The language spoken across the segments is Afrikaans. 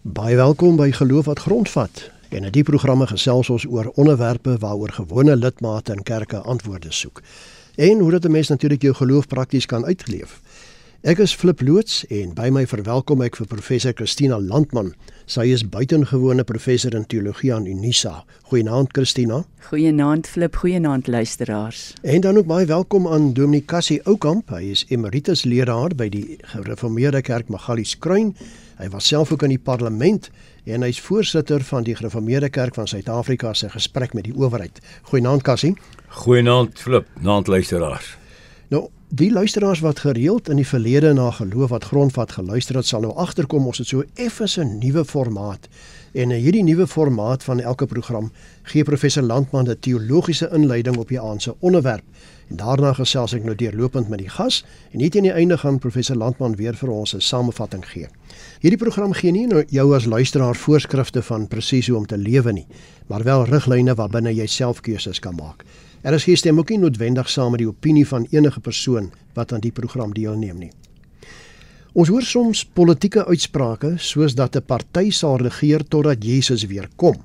Baie welkom by Geloof wat grondvat. En in die programme gesels ons oor onderwerpe waaroor gewone lidmate in kerke antwoorde soek. En hoe dit 'n mens natuurlik jou geloof prakties kan uitleef. Ek is Flip loods en by my verwelkom ek vir professor Christina Landman. Sy is buitengewone professor in teologie aan Unisa. Goeienaand Christina. Goeienaand Flip, goeienaand luisteraars. En dan ook baie welkom aan Dominee Cassie Oukamp. Hy is emeritus leraar by die Gereformeerde Kerk Magalies Kruin. Hy was self ook in die parlement en hy's voorsitter van die Gereformeerde Kerk van Suid-Afrika se gesprek met die owerheid. Goeienaand Cassie. Goeienaand Flip, naand luisteraars. Nou, die luisteraars wat gereeld in die verlede na geloof wat grondvat geluister het, sal nou agterkom ons het so effens 'n nuwe formaat. En in hierdie nuwe formaat van elke program gee professor Landman 'n teologiese inleiding op die aand se onderwerp. En daarna gesels ek nou deurlopend met die gas en net aan die einde gaan professor Landman weer vir ons 'n samevatting gee. Hierdie program gee nie nou jou as luisteraar voorskrifte van presies hoe om te lewe nie, maar wel riglyne waarbinne jy self keuses kan maak. Er is gestem ook nie noodwendig saam met die opinie van enige persoon wat aan die program deelneem nie. Ons hoor soms politieke uitsprake soos dat 'n party sal regeer totdat Jesus weer kom.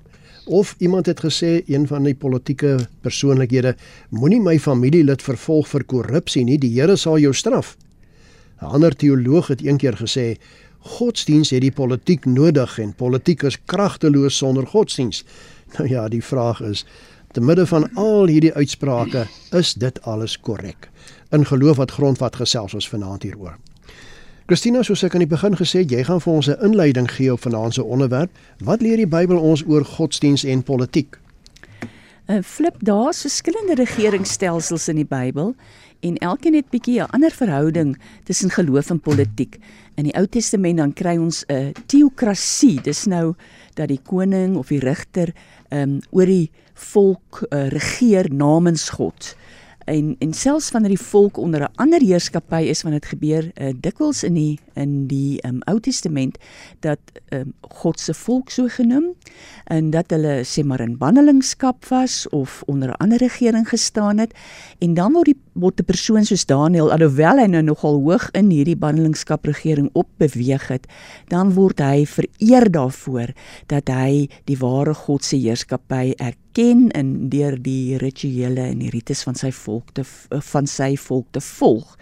Of iemand het gesê een van die politieke persoonlikhede moenie my familielid vervolg vir korrupsie nie, die Here sal jou straf. 'n Ander teoloog het eendag gesê godsdiens het die politiek nodig en politiek is kragteloos sonder godsdiens. Nou ja, die vraag is te midde van al hierdie uitsprake, is dit alles korrek? In geloof wat grondvat gesels ons vanaand hieroor. Christina, soos ek aan die begin gesê het, jy gaan vir ons 'n inleiding gee op vanaand se onderwerp. Wat leer die Bybel ons oor godsdiens en politiek? 'n Flip daar's verskillende regeringsstelsels in die Bybel en elkeen het bietjie 'n ander verhouding tussen geloof en politiek. In die Ou Testament dan kry ons 'n teokrasie. Dis nou dat die koning of die regter ehm um, oor die volk uh, regeer namens God en en selfs wanneer die volk onder 'n ander heerskappy is wanneer dit gebeur uh, dikwels in die in die um, Ou Testament dat um, God se volk so genoem en dat hulle sê maar in bannelingskap was of onder 'n ander regering gestaan het. En dan word die word 'n persoon soos Daniël alhoewel hy nou nogal hoog in hierdie bannelingskap regering opbeweeg het dan word hy vereer daarvoor dat hy die ware God se heerskappy erken ken en deur die rituele en die rites van sy volk te van sy volk te volg.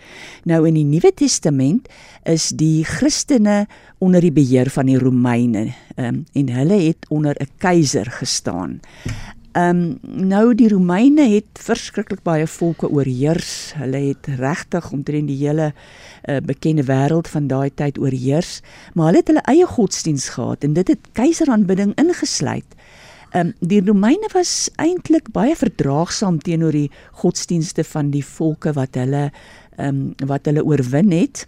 Nou in die Nuwe Testament is die Christene onder die beheer van die Romeine um, en hulle het onder 'n keiser gestaan. Ehm um, nou die Romeine het verskriklik baie volke oorheers. Hulle het regtig omtrent die hele uh, bekende wêreld van daai tyd oorheers, maar hulle het hulle eie godsdiens gehad en dit het keiseraanbidding ingesluit. Ehm um, die Romeine was eintlik baie verdraagsaam teenoor die godsdienste van die volke wat hulle ehm um, wat hulle oorwin het.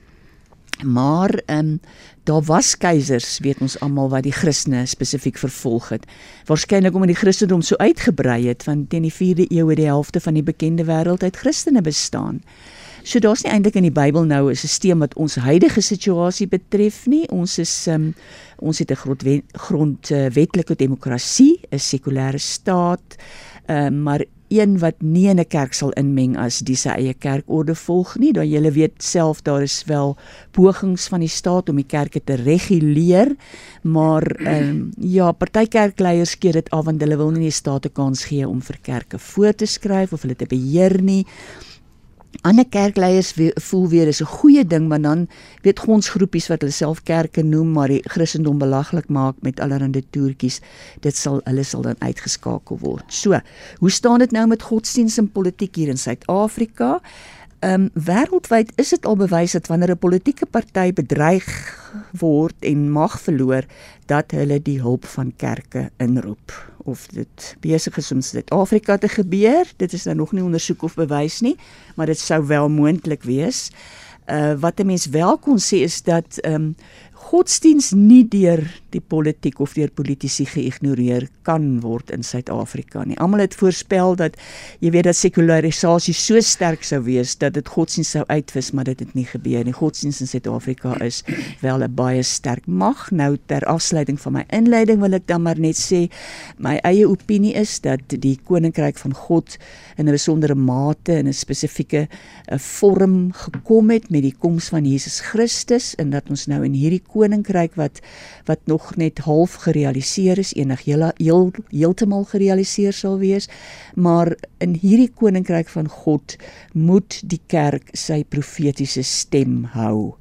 Maar ehm um, daar was keisers, weet ons almal wat die Christene spesifiek vervolg het. Waarskynlik omdat die Christendom so uitgebrei het want teen die 4de eeu het die helfte van die bekende wêreld uit Christene bestaan. So daar's nie eintlik in die Bybel nou 'n stelsel wat ons huidige situasie betref nie. Ons is um, ons het 'n grondwetlike grond, uh, demokrasie, 'n sekulêre staat, uh, maar een wat nie in 'n kerk sal inmeng as die sy eie kerkorde volg nie. Dan jy weet self daar is wel pogings van die staat om die kerke te reguleer, maar um, ja, party kerkleiers keer dit af want hulle wil nie die staat 'n kans gee om vir kerke voor te skryf of hulle te beheer nie. Ander kerkleiers voel weer is 'n goeie ding, maar dan weet gonsgroepies wat hulle self kerke noem, maar die Christendom belaglik maak met allerlei toertjies, dit sal hulle sal dan uitgeskakel word. So, hoe staan dit nou met godsdienst en politiek hier in Suid-Afrika? Ehm um, wêreldwyd is dit al bewys dat wanneer 'n politieke party bedreig word en mag verloor, dat hulle die hulp van kerke inroep. Of dit besig is om in Suid-Afrika te gebeur, dit is nou nog nie ondersoek of bewys nie, maar dit sou wel moontlik wees. Uh wat 'n mens wel kon sê is dat ehm um, godsdiens nie deur die politiek of deur politici geïgnoreer kan word in Suid-Afrika nie. Almal het voorspel dat jy weet dat sekularisasie so sterk sou wees dat dit godsdiens sou uitwis, maar dit het nie gebeur nie. Godsdiens in Suid-Afrika is wel 'n baie sterk mag. Nou ter afsluiting van my inleiding wil ek dan maar net sê my eie opinie is dat die koninkryk van God in 'n besondere mate in 'n spesifieke 'n vorm gekom het met die koms van Jesus Christus en dat ons nou in hierdie koninkryk wat wat nog net half gerealiseer is, enig heel heel heeltemal gerealiseer sal wees, maar in hierdie koninkryk van God moet die kerk sy profetiese stem hou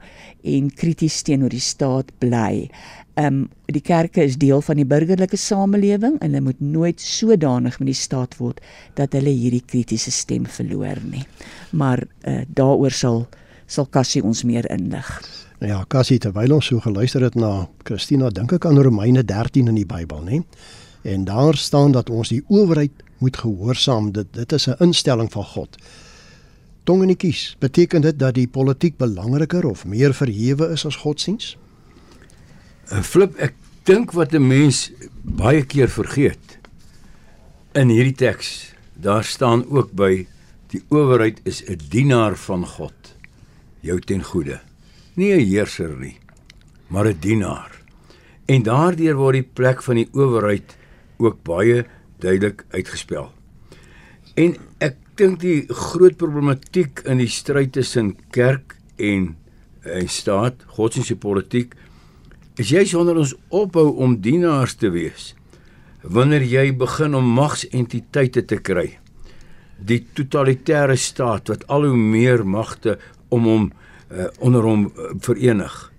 en krities teenoor die staat bly. Ehm um, die kerke is deel van die burgerlike samelewing en hulle moet nooit sodanig met die staat word dat hulle hierdie kritiese stem verloor nie. Maar uh, daaroor sal sal Cassie ons meer inlig. Nou ja, Cassie terwyl ons so geluister het na Christina, dink ek aan Romeine 13 in die Bybel, nê? En daar staan dat ons die owerheid moet gehoorsaam. Dit dit is 'n instelling van God. Tongenetjies, beteken dit dat die politiek belangriker of meer verhewe is as godsdiens? 'n Flip, ek dink wat 'n mens baie keer vergeet in hierdie teks, daar staan ook by die owerheid is 'n dienaar van God, jou ten goeie. Nie 'n heerser nie, maar 'n dienaar. En daardeur word die plek van die owerheid ook baie duidelik uitgespel. En ek dink die groot problematiek in die stryd tussen kerk en en staat, godsdienstige politiek is jy sonder ons ophou om dienaars te wees. Wanneer jy begin om magsentiteite te kry, die totalitêre staat wat al hoe meer magte om hom uh, onder hom uh, verenig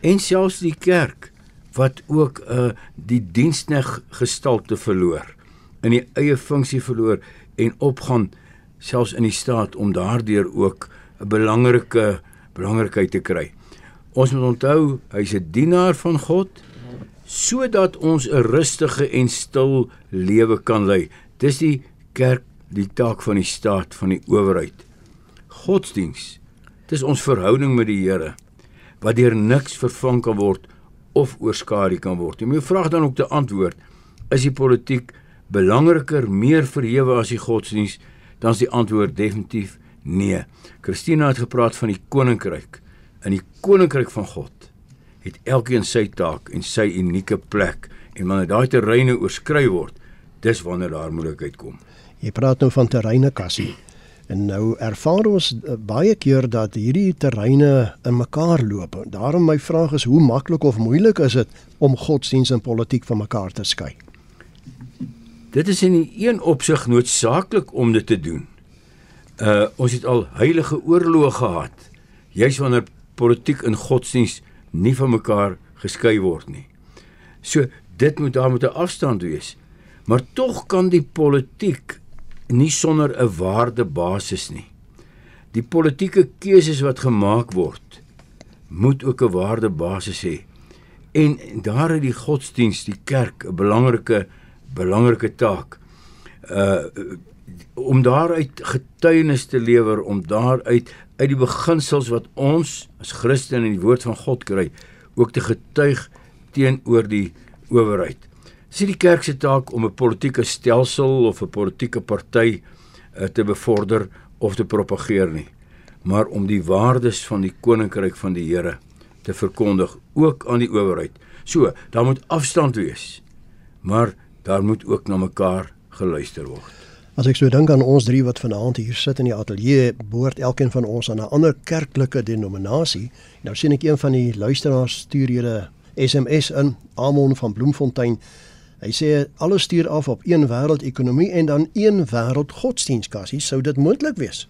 en selfs die kerk wat ook uh, die dienskneg gestalte verloor in die eie funksie verloor en opgaan selfs in die staat om daardeur ook 'n belangrike belangrikheid te kry. Ons moet onthou, hy's 'n dienaar van God sodat ons 'n rustige en stil lewe kan lei. Dis die kerk, die taak van die staat, van die owerheid. Godsdiens. Dis ons verhouding met die Here wat deur niks vervang kan word of oorskadu kan word. Jy moet vra dan ook te antwoord, is die politiek belangriker, meer verhewe as die godsdiens? Dan is die antwoord definitief nee. Christina het gepraat van die koninkryk in die koninkryk van God het elkeen sy taak en sy unieke plek en wanneer daai terreine oorskry word dis wanneer daar moeilikheid kom jy praat nou van terreine kassie en nou ervaar ons eh, baie keer dat hierdie terreine in mekaar loop daarom my vraag is hoe maklik of moeilik is dit om godsdiens en politiek van mekaar te skei dit is in een opsig noodsaaklik om dit te doen uh ons het al heilige oorloë gehad juis wanneer politiek en godsdiens nie van mekaar geskei word nie. So dit moet daar met 'n afstand wees. Maar tog kan die politiek nie sonder 'n waardebasis nie. Die politieke keuses wat gemaak word, moet ook 'n waardebasis hê. En daar het die godsdiens, die kerk 'n belangrike belangrike taak. Uh om daaruit getuienis te lewer, om daaruit uit die beginsels wat ons as Christene in die woord van God kry, ook te getuig teenoor die owerheid. Dis nie die kerk se taak om 'n politieke stelsel of 'n politieke party uh, te bevorder of te propageer nie, maar om die waardes van die koninkryk van die Here te verkondig ook aan die owerheid. So, daar moet afstand wees, maar daar moet ook na mekaar geluister word. As ek so dink aan ons drie wat vanaand hier sit in die ateljee, behoort elkeen van ons aan 'n ander kerklike denominasie. Nou sien ek een van die luisteraars stuur julle SMS in, Amon van Bloemfontein. Hy sê alles stuur af op een wêreld ekonomie en dan een wêreld godsdienstkassie, sou dit moontlik wees?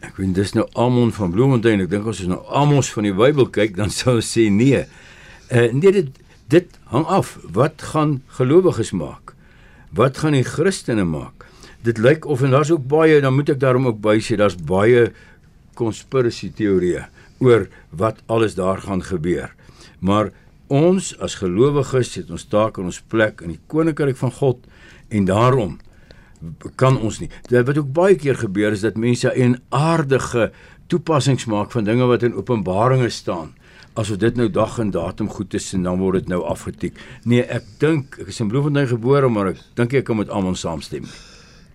Ek weet dis nou Amon van Bloemfontein. Ek dink as ons nou Amos van die Bybel kyk, dan sou ons sê nee. Uh nee dit dit hang af. Wat gaan gelowiges maak? Wat gaan die Christene maak? dit lyk of en daar's ook baie dan moet ek daarom ook by sê daar's baie konspirasie teorieë oor wat alles daar gaan gebeur. Maar ons as gelowiges het ons taak en ons plek in die koninkryk van God en daarom kan ons nie. Dit wat ook baie keer gebeur is dat mense 'n aardige toepassings maak van dinge wat in Openbaringe staan. Asof dit nou dag en datum goed is en dan word dit nou afgetik. Nee, ek dink ek is in Bloemfontein gebore, maar ek dink ek kan met almal saamstem.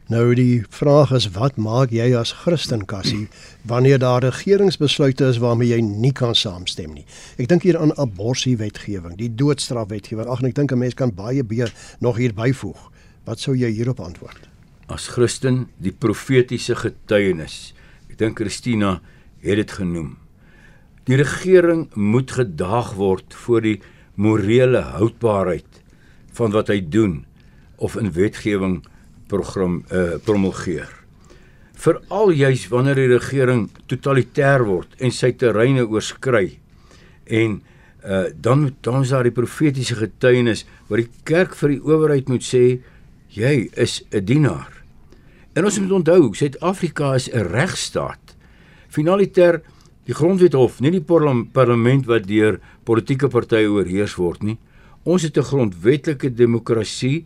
Nou die vraag is wat maak jy as Christen Cassie wanneer daar regeringsbesluite is waarmee jy nie kan saamstem nie. Ek dink hier aan abortus wetgewing, die doodstraf wetgewing. Ag ek dink 'n mens kan baie meer nog hier byvoeg. Wat sou jy hierop antwoord? As Christen, die profetiese getuienis. Ek dink Christina het dit genoem. Die regering moet gedaag word voor die morele houdbaarheid van wat hy doen of in wetgewing program uh, promulgeer. Veral juis wanneer die regering totalitêr word en sy terreine oorskry en uh, dan dan is daar die profetiese getuienis waar die kerk vir die owerheid moet sê jy is 'n dienaar. En ons moet onthou, Suid-Afrika is 'n regstaat. Finaliter die grondwethof, nie die parlement wat deur politieke partye oorheers word nie. Ons het 'n grondwetlike demokrasie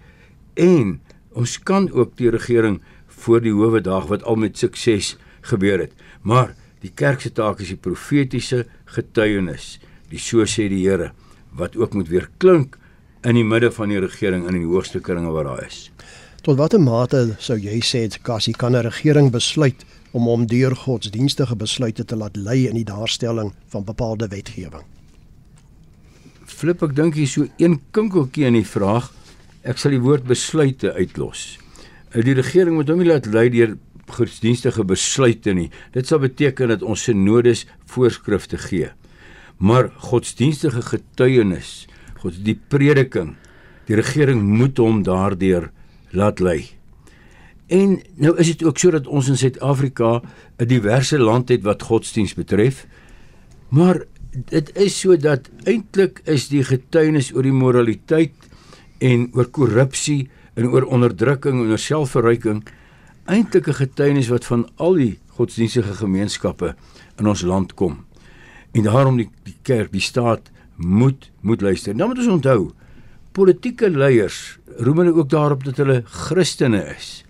en ons kan ook die regering voor die howe daag wat al met sukses gebeur het. Maar die kerk se taak is die profetiese getuienis, die so sê die Here, wat ook moet weer klink in die midde van die regering in die hoogste kringe waar daar is. Tot watter mate sou jy sê Cassie kan 'n regering besluit om hom deur godsdienstige besluite te laat lei in die daarstelling van bepaalde wetgewing? Flip ek dink hier so een kinkeltjie in die vraag. Ek sal die woord besluite uitlos. Eh, die regering moet hom nie laat lei deur godsdienstige besluite nie. Dit sal beteken dat ons synodes voorskrifte gee. Maar godsdienstige getuienis, God die prediking, die regering moet hom daardeur laat lei. En nou is dit ook sodat ons in Suid-Afrika 'n diverse land het wat godsdiens betref. Maar dit is sodat eintlik is die getuienis oor die moraliteit en oor korrupsie en oor onderdrukking en oor selfverryking eintlik 'n getuienis wat van al die godsdienstige gemeenskappe in ons land kom. En daarom die, die kerk, die staat moet moet luister. Nou moet ons onthou, politieke leiers roem hulle ook daarop dat hulle Christene is.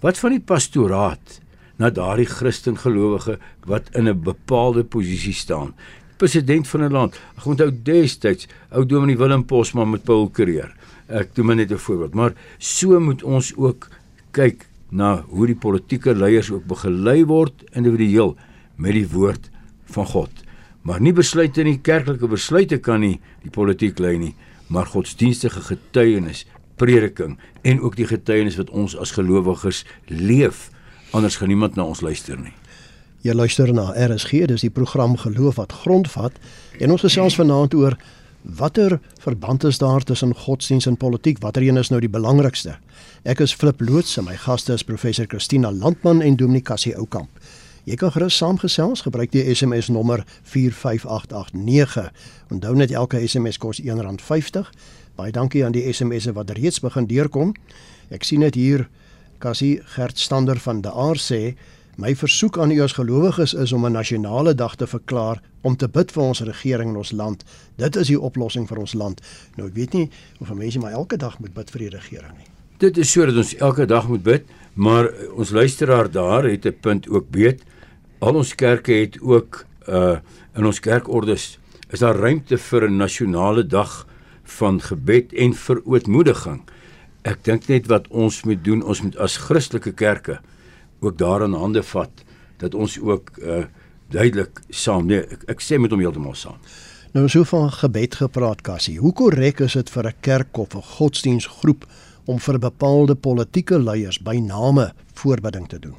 Wat van die pastoraat na daardie Christen gelowige wat in 'n bepaalde posisie staan? President van 'n land. Ek onthou destyds ou Dominee Willem Posman met Paul Creer. Ek doen maar net 'n voorbeeld, maar so moet ons ook kyk na hoe die politieke leiers ook begelei word individueel met die woord van God. Maar nie besluite nie, kerklike besluite kan nie die politiek lei nie, maar godsdienstige getuienis prediking en ook die getuienis wat ons as gelowiges leef. Anders gaan niemand na ons luister nie. Jy luister na RSG, dis die program Geloof wat grondvat en ons gesels vanaand oor watter verband is daar tussen godsdiens en politiek? Watter een is nou die belangrikste? Ek is Flip Loots en my gaste is professor Christina Landman en Dominee Cassie Oukamp. Jy kan gerus saamgesels, gebruik die SMS nommer 45889. Onthou net elke SMS kos R1.50. Baie dankie aan die SMS'e wat reeds begin deurkom. Ek sien dit hier Cassie Gert Stander van De Aar sê My versoek aan u as gelowiges is om 'n nasionale dag te verklaar om te bid vir ons regering en ons land. Dit is die oplossing vir ons land. Nou ek weet nie of mense maar elke dag moet bid vir die regering nie. Dit is sodat ons elke dag moet bid, maar ons luisteraar daar het 'n punt ook weet. Al ons kerke het ook uh in ons kerkordes is daar ruimte vir 'n nasionale dag van gebed en verootmoediging. Ek dink net wat ons moet doen, ons moet as Christelike kerke ook daarin hande vat dat ons ook uh, duidelik saam nee ek, ek sê met hom heeltemal saam. Nou so van gebed gepraat Cassie. Hoe korrek is dit vir 'n kerk of 'n godsdiensgroep om vir bepaalde politieke leiers by name voorbidding te doen?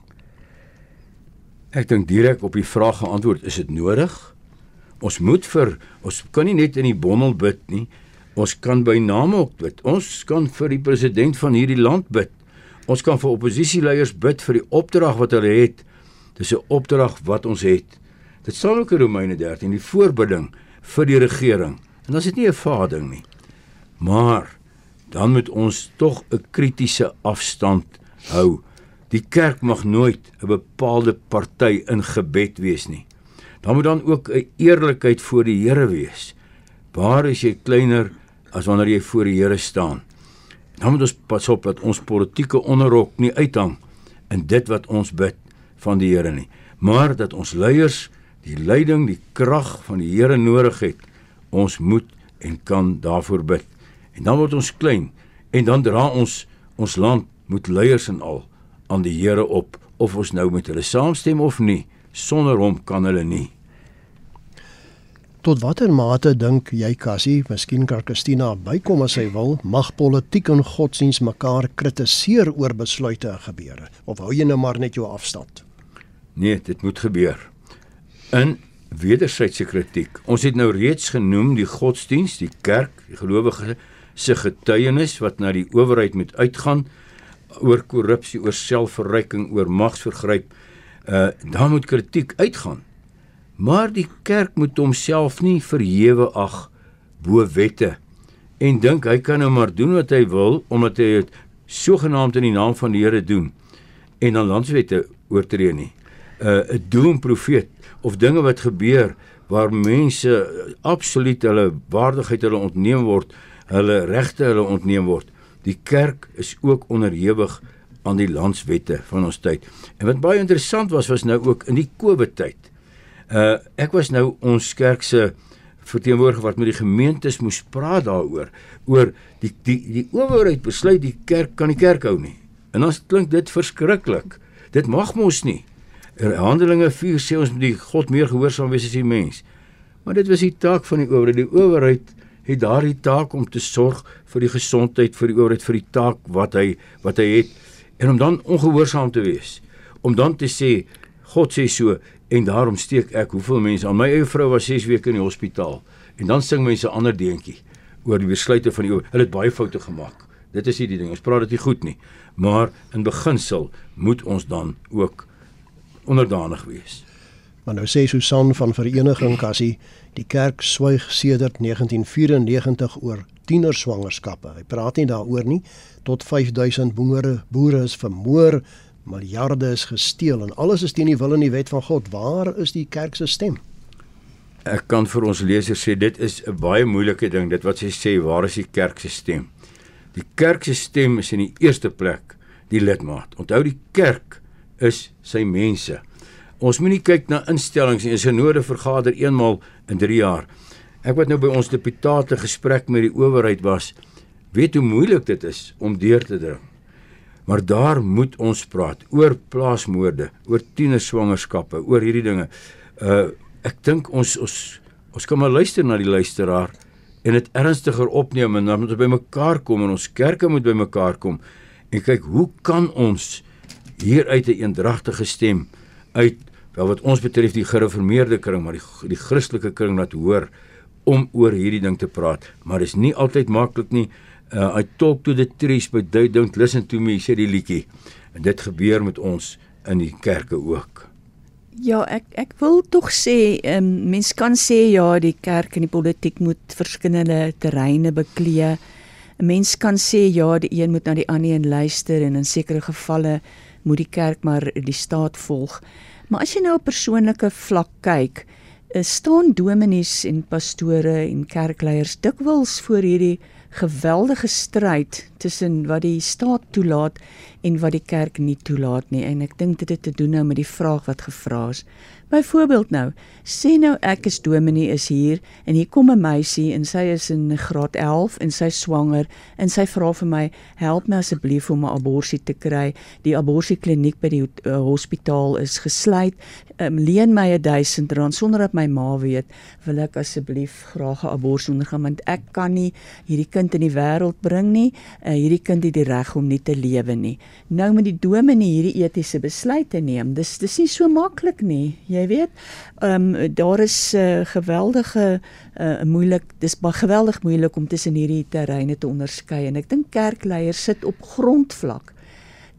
Ek dink direk op die vraag geantwoord, is dit nodig? Ons moet vir ons kan nie net in die bommel bid nie. Ons kan by name ook bid. Ons kan vir die president van hierdie land bid. Ons kan vir oppositieleiers bid vir die opdrag wat hulle het. Dis 'n opdrag wat ons het. Dit staan ook in Romeine 13, die voorbidding vir die regering. En dan is dit nie 'n vading nie. Maar dan moet ons tog 'n kritiese afstand hou. Die kerk mag nooit 'n bepaalde party in gebed wees nie. Dan moet dan ook 'n eerlikheid voor die Here wees. Waar is jy kleiner as wanneer jy voor die Here staan? Dan moet ons pas op dat ons politieke onderrok nie uithang in dit wat ons bid van die Here nie, maar dat ons leiers die leiding, die krag van die Here nodig het. Ons moet en kan daarvoor bid. En dan word ons klein en dan dra ons ons land met leiers en al aan die Here op of ons nou met hulle saamstem of nie. Sonder hom kan hulle nie. Tot watter mate dink jy Cassie, miskien kan Christina bykom as sy wil, mag politiek en godsdiens mekaar kritiseer oor besluite en gebeure of hou jy nou maar net jou afstand? Nee, dit moet gebeur. In wederwysige kritiek. Ons het nou reeds genoem die godsdiens, die kerk, die gelowige se getuienis wat na die owerheid moet uitgaan oor korrupsie, oor selfverryking, oor magsvergryp. Uh daar moet kritiek uitgaan. Maar die kerk moet homself nie verhewe ag bo wette en dink hy kan nou maar doen wat hy wil omdat hy dit sogenaamd in die naam van die Here doen en dan landswette oortree nie. Uh 'n doom profeet of dinge wat gebeur waar mense absoluut hulle waardigheid hulle ontneem word, hulle regte hulle ontneem word. Die kerk is ook onderhewig aan die landswette van ons tyd. En wat baie interessant was was nou ook in die Covid tyd. Uh ek was nou ons kerk se verteenwoordiger wat met die gemeentes moes praat daaroor oor die die die owerheid besluit die kerk kan die kerk hou nie. En dan klink dit verskriklik. Dit mag mos nie. Er, Handelinge 4 sê ons moet die God meer gehoorsaam wees as die mens. Maar dit was die taak van die owerheid. Die owerheid het daardie taak om te sorg vir die gesondheid vir die owerheid vir die taak wat hy wat hy het en om dan ongehoorsaam te wees. Om dan te sê God sê so en daarom steek ek hoeveel mense aan my eie vrou was 6 weke in die hospitaal en dan sing mense ander deentjie oor die besluite van die owerheid. Hulle het baie foute gemaak. Dit is nie die ding. Ons praat dit nie goed nie. Maar in beginsel moet ons dan ook onderdanig wees. Maar nou sê Susan van Vereniging Cassie, die kerk swyg sedert 1994 oor tienerswangerskappe. Hy praat nie daaroor nie. Tot 5000 boere boere is vermoor, miljarde is gesteel en alles is teen die wil en die wet van God. Waar is die kerk se stem? Ek kan vir ons lesers sê dit is 'n baie moeilike ding dit wat sy sê waar is die kerk se stem? Die kerk se stem is in die eerste plek die lidmaat. Onthou die kerk is sy mense. Ons moenie kyk na instellings nie. 'n Synode vergader eenmal in 3 jaar. Ek wat nou by ons deputate gesprek met die owerheid was, weet hoe moeilik dit is om deur te dring. Maar daar moet ons praat oor plaasmoorde, oor tienerswangerskappe, oor hierdie dinge. Uh ek dink ons ons ons kan maar luister na die luisteraar en dit ernstiger opneem en dan moet ons bymekaar kom en ons kerke moet bymekaar kom en kyk hoe kan ons hier uit 'n eendragtige stem uit wel wat ons betref die gereformeerde kring maar die die Christelike kring laat hoor om oor hierdie ding te praat maar is nie altyd maklik nie uh, I talk to the trees but they don't listen to me sê die liedjie en dit gebeur met ons in die kerke ook Ja, ek ek wil tog sê, um, mens kan sê ja, die kerk en die politiek moet verskillende terreine beklee. 'n Mens kan sê ja, die een moet na die ander een luister en in sekere gevalle moet die kerk maar die staat volg. Maar as jy nou op persoonlike vlak kyk, eh, staan dominees en pastore en kerkleiers dikwels voor hierdie geweldige stryd tussen wat die staat toelaat en wat die kerk nie toelaat nie en ek dink dit het te doen nou met die vraag wat gevra is. Byvoorbeeld nou, sê nou ek is dominee is hier en hier kom 'n meisie en sy is in graad 11 en sy swanger en sy vra vir my, "Help my asseblief om 'n abortus te kry. Die abortuskliniek by die uh, hospitaal is gesluit. Um, leen my 1000 rand sonder dat my ma weet. Wil ek asseblief graag 'n abortus ondergaan want ek kan nie hierdie kind in die wêreld bring nie. Uh, hierdie kind het die reg om nie te lewe nie." Nou met die dominee hierdie etiese besluite neem. Dis dis nie so maklik nie. Jy jy weet. Ehm um, daar is 'n uh, geweldige uh, moeilik dis baie geweldig moeilik om tussen hierdie terreine te onderskei en ek dink kerkleiers sit op grondvlak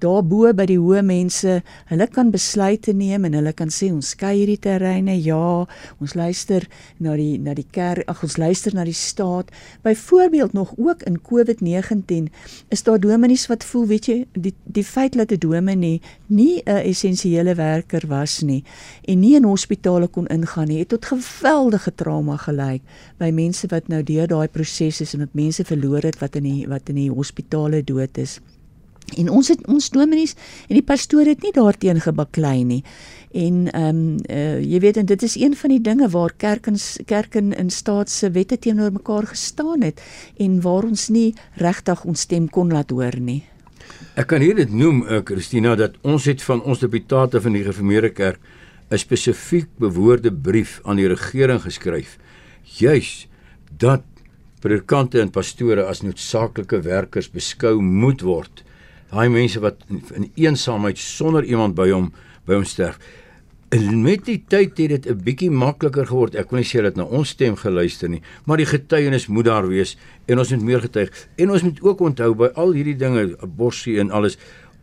daarbo by die hoë mense, hulle kan besluite neem en hulle kan sê ons skei hierdie terreine. Ja, ons luister na die na die kerk, ag ons luister na die staat. Byvoorbeeld nog ook in COVID-19 is daar dominees wat voel, weet jy, die die feit dat 'n dominee nie 'n essensiële werker was nie en nie in hospitale kon ingaan nie, het tot geweldige trauma gelei by mense wat nou deur daai proses is en wat mense verloor het wat in die wat in die hospitale dood is. En ons het ons dominees en die pastoor het nie daarteen gebaklei nie. En ehm um, uh, jy weet en dit is een van die dinge waar kerk en kerk en in staat se wette teenoor mekaar gestaan het en waar ons nie regtig ons stem kon laat hoor nie. Ek kan hier dit noem, uh, Christina, dat ons het van ons deputate van die Gereformeerde Kerk 'n spesifiek bewoorde brief aan die regering geskryf juis dat predikante en pastore as noodsaaklike werkers beskou moet word daai mense wat in eensaamheid sonder iemand by hom by hom sterf. En met die tyd het dit 'n bietjie makliker geword. Ek wil nie sê dat na ons stem geluister nie, maar die getuienis moet daar wees en ons moet meer getuig. En ons moet ook onthou by al hierdie dinge, abortus en alles,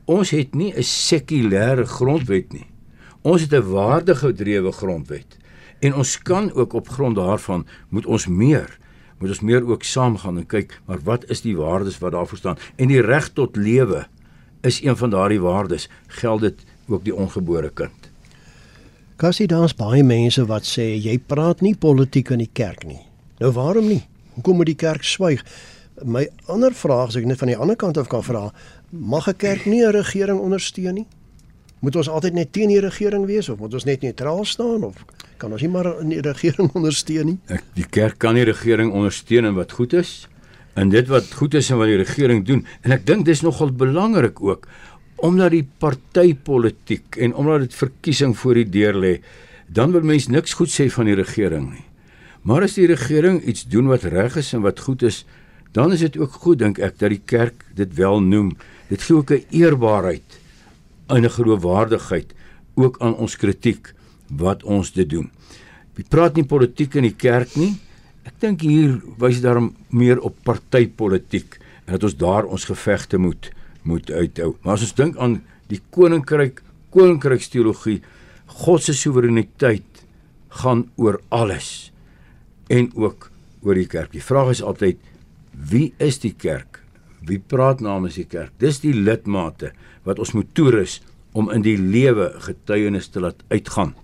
ons het nie 'n sekulêre grondwet nie. Ons het 'n waardegedrewe grondwet. En ons kan ook op grond daarvan moet ons meer moet ons meer ook saamgaan en kyk maar wat is die waardes wat daarvoor staan en die reg tot lewe is een van daardie waardes. Geld dit ook die ongebore kind. Kassie daar's baie mense wat sê jy praat nie politiek in die kerk nie. Nou waarom nie? Hoekom moet die kerk swyg? My ander vraag as ek net van die ander kant af kan vra mag 'n kerk nie 'n regering ondersteun nie? Moet ons altyd net teen die regering wees of moet ons net neutraal staan of kan ons nie maar die regering ondersteun nie? Ek die kerk kan die regering ondersteun in wat goed is en dit wat goed is en wat die regering doen en ek dink dis nogal belangrik ook omdat die partytetiek en omdat dit verkiesing voor die deur lê dan wil mense niks goed sê van die regering nie. Maar as die regering iets doen wat reg is en wat goed is, dan is dit ook goed dink ek dat die kerk dit wel noem. Dit gee ook 'n eerbaarheid en 'n geloofwaardigheid ook aan ons kritiek wat ons dit doen. Jy praat nie politiek in die kerk nie. Ek dink hier wys daarom meer op partytetiek en dat ons daar ons gevegte moet moet uithou. Maar as ons dink aan die koninkryk, koninkryksteologie, God se soewereiniteit gaan oor alles en ook oor die kerk. Die vraag is altyd wie is die kerk? Wie praat namens die kerk? Dis die lidmate wat ons moet toerus om in die lewe getuienis te laat uitgaan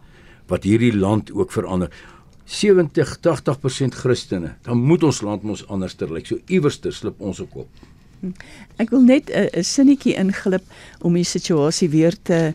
wat hierdie land ook verander. 70 80% Christene. Dan moet ons land mos anders ter lyk. So iewers ter slip ons op. Ek wil net 'n sinnetjie inglip om die situasie weer te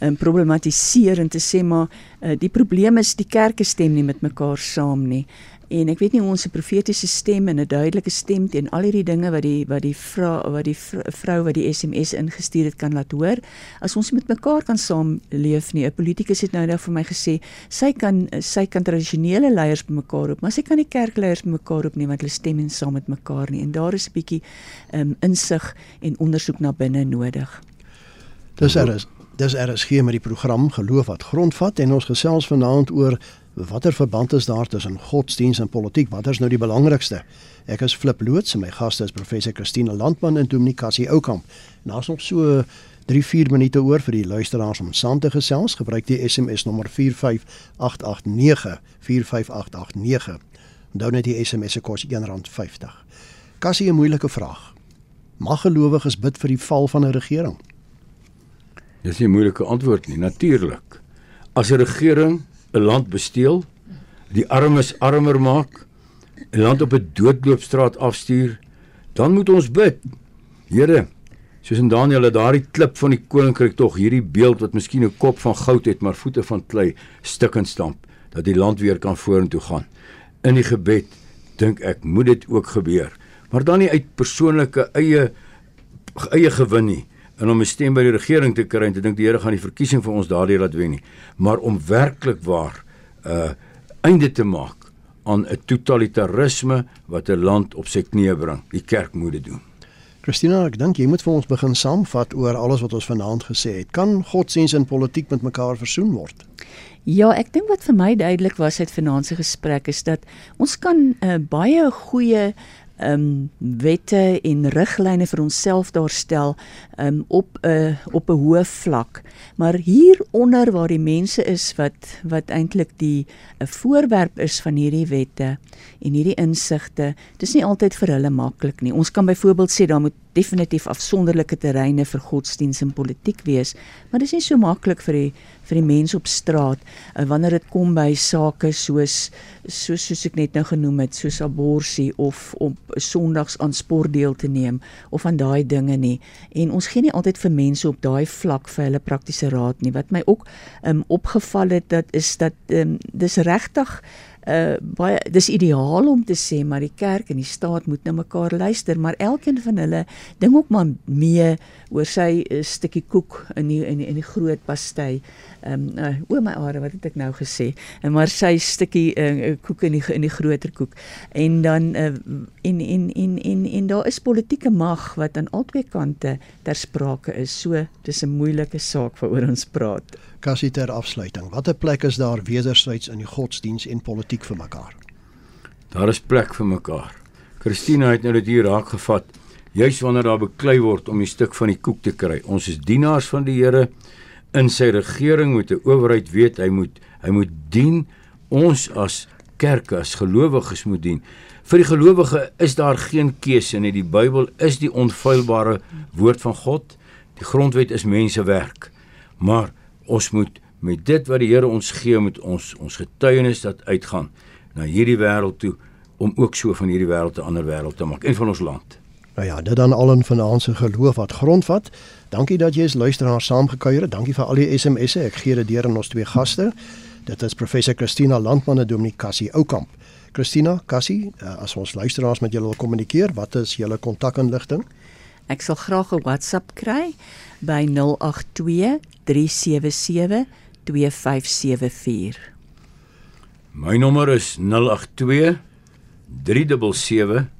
um, problematiseer en te sê maar uh, die probleem is die kerke stem nie met mekaar saam nie en ek weet nie ons 'n profetiese stem en 'n duidelike stem teen al hierdie dinge wat die wat die vrou wat die vrou wat die SMS ingestuur het kan laat hoor. As ons met mekaar kan saamleef nie 'n politikus het nou nou vir my gesê sy kan sy kan tradisionele leiers bymekaar roep maar sy kan nie kerkleiers bymekaar roep nie want hulle stem nie saam met mekaar nie. En daar is 'n bietjie um, insig en ondersoek na binne nodig. Dis er dis is hier met die program geloof wat grondvat en ons gesels vanaand oor Watter verband is daar tussen godsdiens en politiek? Wat is nou die belangrikste? Ek is Flip Loots en my gaste is professor Christine Landman en Dominikasie Oukamp. Naas nog so 3-4 minute oor vir die luisteraars om saam te gesels. Gebruik die SMS nommer 45889 45889. Onthou net die SMS se kos R1.50. Kassie 'n moeilike vraag. Mag gelowiges bid vir die val van 'n regering? Dis nie 'n moeilike antwoord nie, natuurlik. As 'n regering 'n land besteel, die armes armer maak, 'n land op 'n doodloopstraat afstuur, dan moet ons bid. Here, soos in Daniël het daardie klip van die koninkryk tog hierdie beeld wat miskien 'n kop van goud het, maar voete van klei, stik en stamp dat die land weer kan vorentoe gaan. In die gebed dink ek moet dit ook gebeur. Maar dan nie uit persoonlike eie eie gewin nie en om 'n stem by die regering te kry en te dink die Here gaan die verkiesing vir ons daardie laat wen nie, maar om werklik waar 'n uh, einde te maak aan 'n totalitarisme wat 'n land op sy knieë bring. Die kerk moet dit doen. Christina, ek dink jy moet vir ons begin saamvat oor alles wat ons vanaand gesê het. Kan godsdienst en politiek met mekaar versoen word? Ja, ek dink wat vir my duidelik was uit vanaand se gesprek is dat ons kan 'n uh, baie goeie ehm um, wette en riglyne vir onsself daarstel um, op 'n uh, op 'n hoë vlak. Maar hieronder waar die mense is wat wat eintlik die 'n voorwerp is van hierdie wette en hierdie insigte, dis nie altyd vir hulle maklik nie. Ons kan byvoorbeeld sê daar moet definitief afsonderlike terreine vir godsdiens en politiek wees, maar dis nie so maklik vir die vir die mense op straat uh, wanneer dit kom by sake soos soos soos ek net nou genoem het, soos abortus of op Sondags aan sport deel te neem of aan daai dinge nie. En ons gee nie altyd vir mense op daai vlak vir hulle praktiese raad nie. Wat my ook um, opgeval het dat is dat um, dis regtig uh baie dis ideaal om te sê maar die kerk en die staat moet nou mekaar luister maar elkeen van hulle ding ook maar mee oor sy uh, stukkie koek in die in die, in die groot pastei. Ehm um, uh, o my are wat het ek nou gesê? En maar sy stukkie uh, koek in die in die groter koek. En dan uh, en en en en en daar is politieke mag wat aan albei kante ter sprake is. So dis 'n moeilike saak waaroor ons praat. Kassie ter afsluiting. Watter plek is daar wederzijds in die godsdiens en politiek vir mekaar? Daar is plek vir mekaar. Christina het nou dit hier raak gevat. Juis wanneer daar beklei word om 'n stuk van die koek te kry. Ons is dienaars van die Here in sy regering moet 'n owerheid weet hy moet hy moet dien ons as kerk as gelowiges moet dien. Vir die gelowige is daar geen keuse nie. Die Bybel is die onfeilbare woord van God. Die grondwet is mensewerk. Maar ons moet met dit wat die Here ons gee met ons ons getuienis dat uitgaan na hierdie wêreld toe om ook so van hierdie wêreld 'n ander wêreld te maak en van ons land. Nou ja, dit dan al in vanaand se geloof wat grondvat. Dankie dat jy as luisteraar saamgekuier het. Dankie vir al die SMS'e. Ek gee dit deur aan ons twee gaste. Dit is professor Christina Landman en Dominee Cassie Oukamp. Christina, Cassie, eh, as ons luisteraars met julle wil kommunikeer, wat is julle kontakinligting? Ek sal graag 'n WhatsApp kry by 082 377 2574. My nommer is 082 377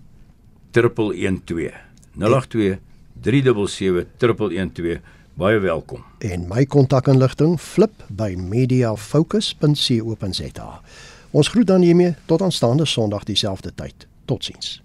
112. 082 377 112. Baie welkom. En my kontakinligting flip by mediafocus.co.za. Ons groet dan hiermee tot aanstaande Sondag dieselfde tyd. Totsiens.